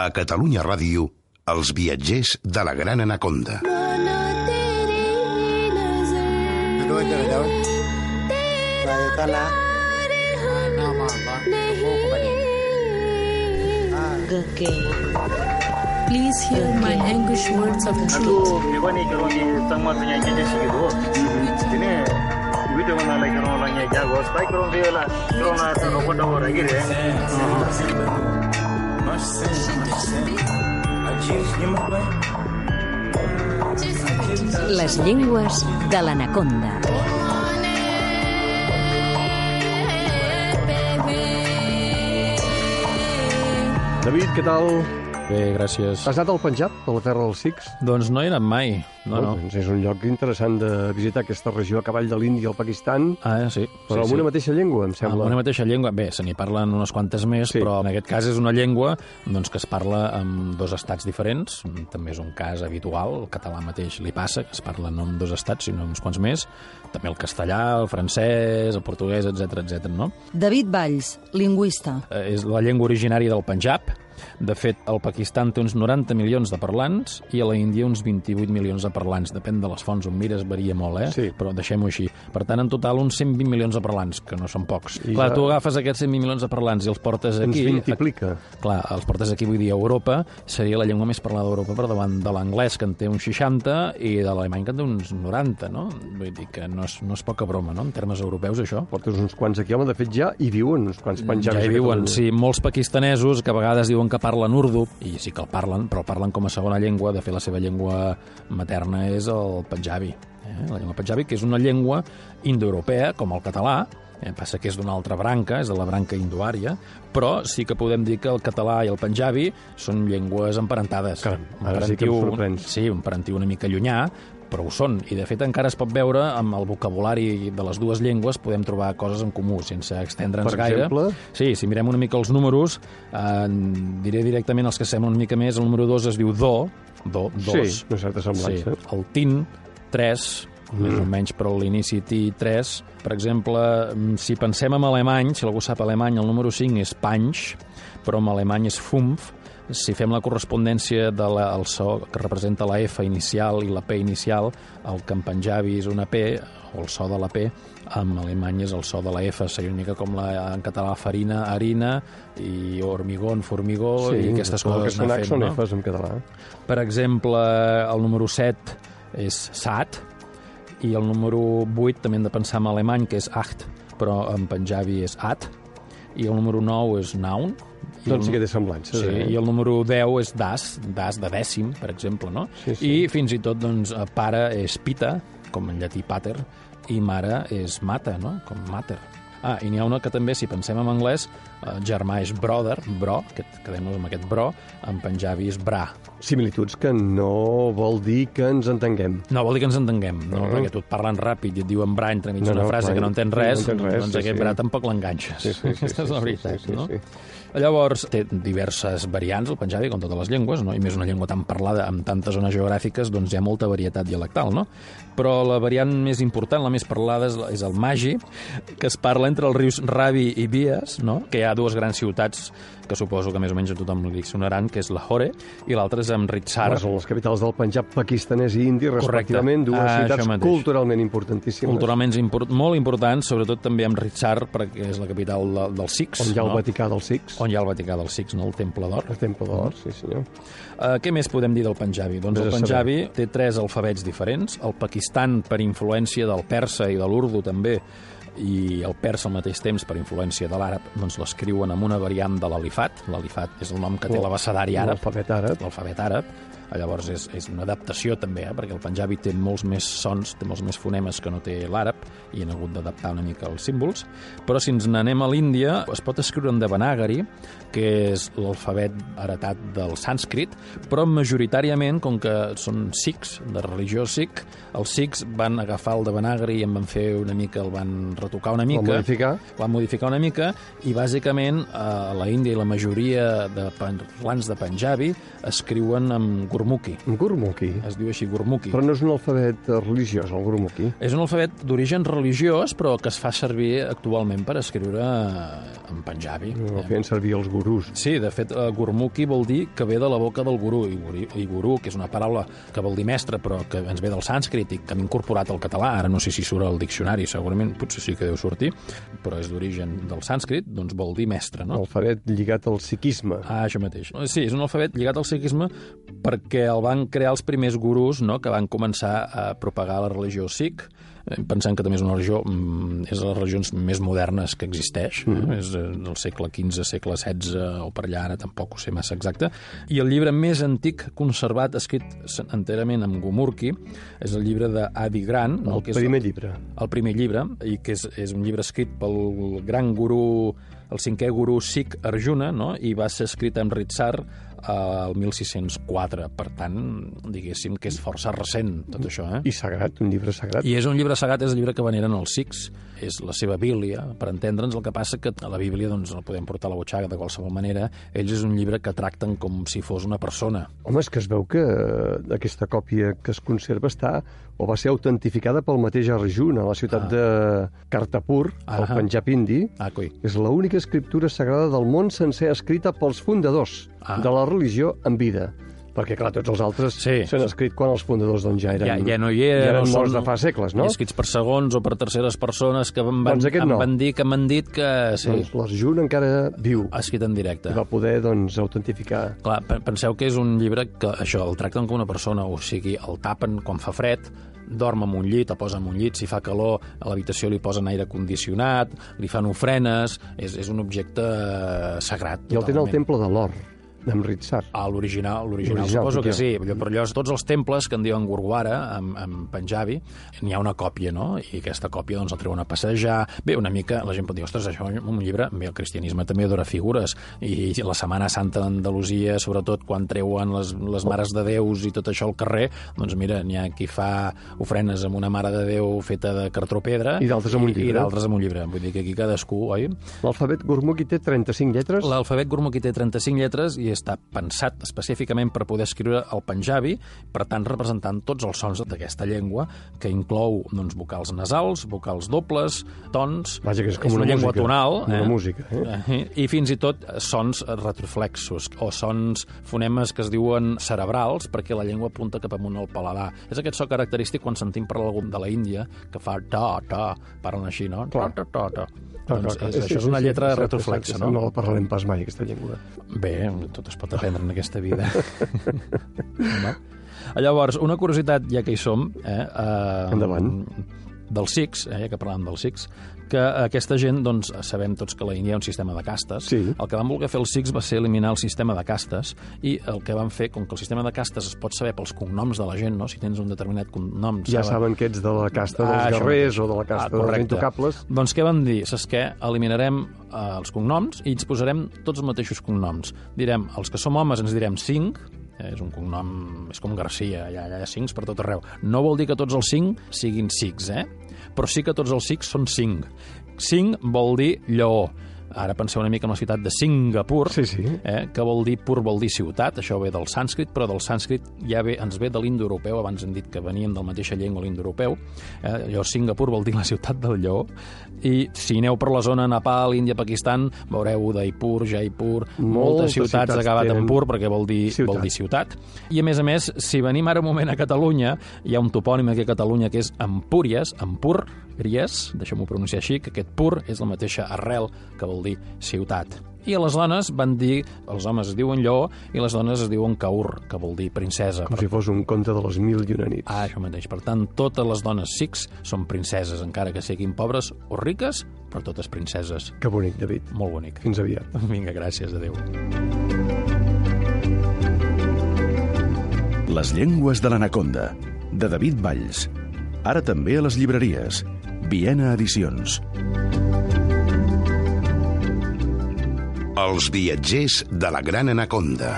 A Catalunya Ràdio, els viatgers de la Gran Anaconda. Please hear my anguish words of truth. Les llengües de l'anaconda. David, què tal? Bé, gràcies. Has anat al Punjab, a la terra dels Sikhs? Doncs no he anat mai. No, no. Doncs és un lloc interessant de visitar aquesta regió a cavall de l'Índia i el Pakistan, Ah, sí. però sí, amb sí. una mateixa llengua, em Amb sembla. una mateixa llengua. Bé, se n'hi parlen unes quantes més, Sí. però en aquest cas és una llengua doncs, que es parla en dos estats diferents. També és un cas habitual. El català mateix li passa, que es parla no en dos estats, sinó en uns quants més. També el castellà, el francès, el portuguès, etc etc. no? David Valls, lingüista. Eh, és la llengua originària del Punjab. De fet, el Pakistan té uns 90 milions de parlants i a la Índia uns 28 milions de parlants. Depèn de les fonts on mires, varia molt, eh? Sí. Però deixem-ho així. Per tant, en total, uns 120 milions de parlants, que no són pocs. I Clar, ja- tu agafes aquests 120 milions de parlants i els portes Ens aquí... vintiplica. Clar, els portes aquí, vull dir, a Europa, seria la llengua més parlada d'Europa per davant de l'anglès, que en té uns 60, i de l'alemany, que en té uns 90, no? Vull dir que no és, no és poca broma, no?, en termes europeus, això. Portes uns quants aquí, home, de fet ja hi viuen uns quants penjabis. Ja hi a viuen, sí. Molts pakistanesos que a vegades diuen que parlen urdu, i sí que el parlen, però el parlen com a segona llengua. De fet, la seva llengua materna és el punjabi. Eh? La llengua punjabi, que és una llengua indoeuropea, com el català, Eh, passa que és d'una altra branca, és de la branca indoària, però sí que podem dir que el català i el punjabi són llengües emparentades. Caram, Un ara sí que em parentiu- sorprens. Sí, un parentiu una mica llunyà, però ho són. I, de fet, encara es pot veure amb el vocabulari de les dues llengües podem trobar coses en comú, sense extendre'ns gaire. exemple? Sí, si mirem una mica els números, eh, diré directament els que semblen una mica més. El número 2 es diu do, do, dos. Sí, una certa semblança. Sí. El tin, 3, més o menys, però l'inici ti 3. Per exemple, mm, si pensem en alemany, si algú sap alemany, el número 5 és panys, però en alemany és fumf. Si fem la correspondència del de el so que representa la F inicial i la P inicial, el que en és una P, o el so de la P, en alemany és el so de la F, seria una mica com la, en català farina, harina, i hormigón, formigó, i aquestes coses que anar fent, són no? Fs en català. Per exemple, el número 7 és SAT i el número 8 també hem de pensar en alemany, que és ACT, però en punjabi és AT, i el número 9 és Noun. Doncs sí que té semblances. Sí, eh? i el número 10 és DAS, DAS de dècim, per exemple, no? Sí, sí. I fins i tot, doncs, pare és Pita, com en llatí pater, i mare és Mata, no? Com Mater. Ah, i n'hi ha una que també, si pensem en anglès, eh, germà és brother, bro, que quedem-nos amb aquest bro, en punjabi és bra, Similituds que no vol dir que ens entenguem. No, vol dir que ens entenguem, no? Mhm. perquè tu et parlen ràpid i et diuen bra entremig No, una no, frase clar, que no entens res, no entens res, doncs sí, aquest sí. bra tampoc l'enganxes. Sí, sí, sí, Aquesta és la sí, veritat, sí, sí, no? sí. Llavors, té diverses variants, el punjabi, com totes les llengües, no? i més una llengua tan parlada amb tantes zones geogràfiques, doncs hi ha molta varietat dialectal, no? Però la variant més important, la més parlada, és, el magi, que es parla entre els rius Ravi i Bias, no? que hi ha dues grans ciutats que suposo que més o menys a tothom li sonaran, que és Lahore, i l'altre és Amritsar. Són les capitals del Punjab, pakistanès i indi, respectivament, dues Ah, ciutats culturalment importantíssimes. culturalment import, molt importants, sobretot també amb Ritsar, perquè és la capital de, dels Sikhs. On hi ha el no? Vaticà dels Sikhs, On hi ha el Vaticà dels Sikhs, no? el Temple d'Or. el Temple d'Or, sí senyor. Uh, què més podem dir del Punjabi? Doncs el a Punjabi té tres alfabets diferents. El Pakistan, per influència del persa i de l'urdu també, i el persa al mateix temps per influència de l'àrab, doncs l'escriuen amb una variant de l'alifat. L'alifat és el nom que té l'abecedari àrab, L'alfabet àrab. l'alfabet àrab. Llavors és, és una adaptació també, eh? perquè el punjabi té molts més sons, té molts més fonemes que no té l'àrab i han hagut d'adaptar una mica els símbols. Però si ens n'anem a l'Índia, es pot escriure en devanagari, que és l'alfabet heretat del sànscrit, però majoritàriament, com que són sikhs, de religió sikh, els sikhs van agafar el devanagari i en van fer una mica, el van retocar una mica, modificar. van modificar una mica i bàsicament a la Índia i la majoria de parlants de Punjabi escriuen amb Gurmukhi. Gurmukhi. Es diu així, Gurmukhi. Però no és un alfabet eh, religiós, el Gurmukhi. És un alfabet d'origen religiós, però que es fa servir actualment per escriure en panjabi. El feien servir els gurús. Sí, de fet, eh, Gurmukhi vol dir que ve de la boca del gurú, i, guri- i gurú, que és una paraula que vol dir mestre, però que ens ve del sànscrit i que hem incorporat al català. Ara no sé si surt al diccionari, segurament, potser sí que deu sortir, però és d'origen del sànscrit, doncs vol dir mestre, no? Alfabet lligat al psiquisme. Ah, això mateix. Sí, és un alfabet lligat al sikhisme perquè el van crear els primers gurus no?, que van començar a propagar la religió sikh, pensant que també és una religió, mm, és de les religions més modernes que existeix, mm. és eh, del segle XV, segle XVI, o per allà ara tampoc ho sé massa exacte, i el llibre més antic conservat, escrit enterament amb Gumurki, és el llibre d'Adi Gran, no? El que és primer llibre. el primer llibre, i que és, és un llibre escrit pel gran gurú, el cinquè gurú Sikh Arjuna, no? i va ser escrit amb Ritsar al 1604. Per tant, diguéssim que és força recent, tot això. Eh? I sagrat, un llibre sagrat. I és un llibre sagrat, és el llibre que veneren els Sikhs, és la seva Bíblia, per entendre'ns. El que passa que a la Bíblia doncs, la podem portar a la butxaca de qualsevol manera. Ells és un llibre que tracten com si fos una persona. Home, és que es veu que eh, aquesta còpia que es conserva està o va ser autentificada pel mateix Arjuna, a la ciutat Ah. de Kartapur, al Ahà. Panjab indi. Ah, coi. És l'única escriptura sagrada del món sencer escrita pels fundadors Ah. de la religió en vida. Perquè, clar, tots els altres Sí. s'han escrit quan els fundadors doncs, ja eren, ja, ja no hi era, ja eren no morts són de fa segles, no? escrits per segons o per terceres persones que van, Doncs em no. van dir que m'han dit que sí, Doncs l'Arjuna encara viu ha escrit en directe. i va poder doncs, autentificar. Clar, pe- penseu que és un llibre que això, el tracten com una persona, o sigui, el tapen quan fa fred, dorm en un llit, el posa en un llit, si fa calor, a l'habitació li posen aire condicionat, li fan ofrenes, és, és un objecte eh, sagrat. I el tenen al temple de l'or, d'Amritsar. Ah, l'original, l'original, suposo que sí. Però llavors tots els temples que en diuen Gurwara, en, en Punjabi, n'hi ha una còpia, no? I aquesta còpia doncs, la treuen a passejar. Bé, una mica, la gent pot dir, ostres, això és un llibre... Bé, el cristianisme també adora figures. I la Setmana Santa d'Andalusia, sobretot quan treuen les, les mares de Déus i tot això al carrer, doncs mira, n'hi ha qui fa ofrenes amb una mare de Déu feta de cartró pedra I d'altres amb un i, i llibre. d'altres amb un llibre. Vull dir que aquí cadascú, oi? L'alfabet Gurmukhi té 35 lletres. L'alfabet Gurmukhi té 35 lletres i està pensat específicament per poder escriure el panjabi, per tant representant tots els sons d'aquesta llengua, que inclou doncs, vocals nasals, vocals dobles, tons... Vaja, que és com és una una llengua música, tonal. una música, eh? eh? I fins i tot sons retroflexos, o sons fonemes que es diuen cerebrals, perquè la llengua apunta cap amunt al paladar. És aquest so característic quan sentim parlar algú de la Índia, que fa ta, ta, parlen així, no? Ta, ta, ta, ta. Doncs és, això és una lletra retroflexa, no? No la parlarem pas mai, aquesta llengua. Bé, tot es pot aprendre en aquesta vida. no? Llavors, una curiositat, ja que hi som, eh, eh, Endavant. Dels Sikhs, eh, ja que parlàvem dels Sikhs, que aquesta gent, doncs, sabem tots que a la Índia hi ha un sistema de castes. Sí. El que van voler fer els Sikhs va ser eliminar el sistema de castes i el que van fer, com que el sistema de castes es pot saber pels cognoms de la gent, no? si tens un determinat cognom... Ja saben que ets de la casta dels Ah, guerrers o de la casta Ah, dels intocables. Doncs què van dir? Saps què? Eliminarem eh, els cognoms i ens posarem tots els mateixos cognoms. Direm, els que som homes ens direm 5, eh, és un cognom, és com Garcia, hi ha, hi ha cincs per tot arreu. No vol dir que tots els 5 siguin sics, eh? Però sí que tots els sics són 5. 5 vol dir lleó. Ara penseu una mica en la ciutat de Singapur, Sí, sí. eh, que vol dir pur, vol dir ciutat, això ve del sànscrit, però del sànscrit ja ve, ens ve de l'indoeuropeu, abans hem dit que veníem de la mateixa llengua l'indoeuropeu, eh, llavors Singapur vol dir la ciutat del lleó, i si aneu per la zona Nepal, Índia, Pakistan, veureu Udaipur, Jaipur, moltes, Moltes ciutats, ciutats acabat en pur, perquè vol dir, ciutat. vol dir ciutat. I a més a més, si venim ara un moment a Catalunya, hi ha un topònim aquí a Catalunya que és Empúries, Empúries, deixeu-m'ho pronunciar així, que aquest pur és la mateixa arrel que vol dir ciutat. I a les dones van dir, els homes es diuen lleó i les dones es diuen caur, que vol dir princesa. Com si fos un conte de les mil i una nits. Ah, això mateix. Per tant, totes les dones sics són princeses, encara que siguin pobres o riques, però totes princeses. Que bonic, David. Molt bonic. Fins aviat. Vinga, gràcies, adeu. Les llengües de l'anaconda, de David Valls. Ara també a les llibreries. Viena Edicions. Els viatgers de la gran anaconda.